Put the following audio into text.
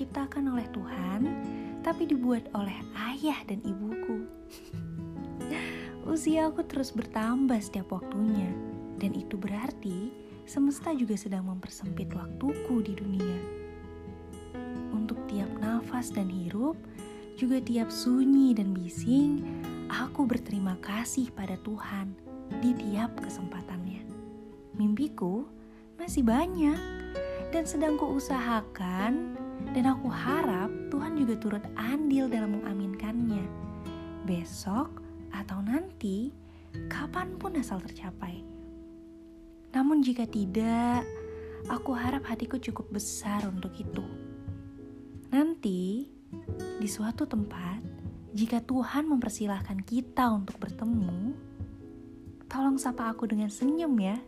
diciptakan oleh Tuhan, tapi dibuat oleh ayah dan ibuku. Usia aku terus bertambah setiap waktunya, dan itu berarti semesta juga sedang mempersempit waktuku di dunia. Untuk tiap nafas dan hirup, juga tiap sunyi dan bising, aku berterima kasih pada Tuhan di tiap kesempatannya. Mimpiku masih banyak dan sedang kuusahakan dan aku harap Tuhan juga turut andil dalam mengaminkannya. Besok atau nanti, kapan pun asal tercapai. Namun jika tidak, aku harap hatiku cukup besar untuk itu. Nanti, di suatu tempat, jika Tuhan mempersilahkan kita untuk bertemu, tolong sapa aku dengan senyum ya.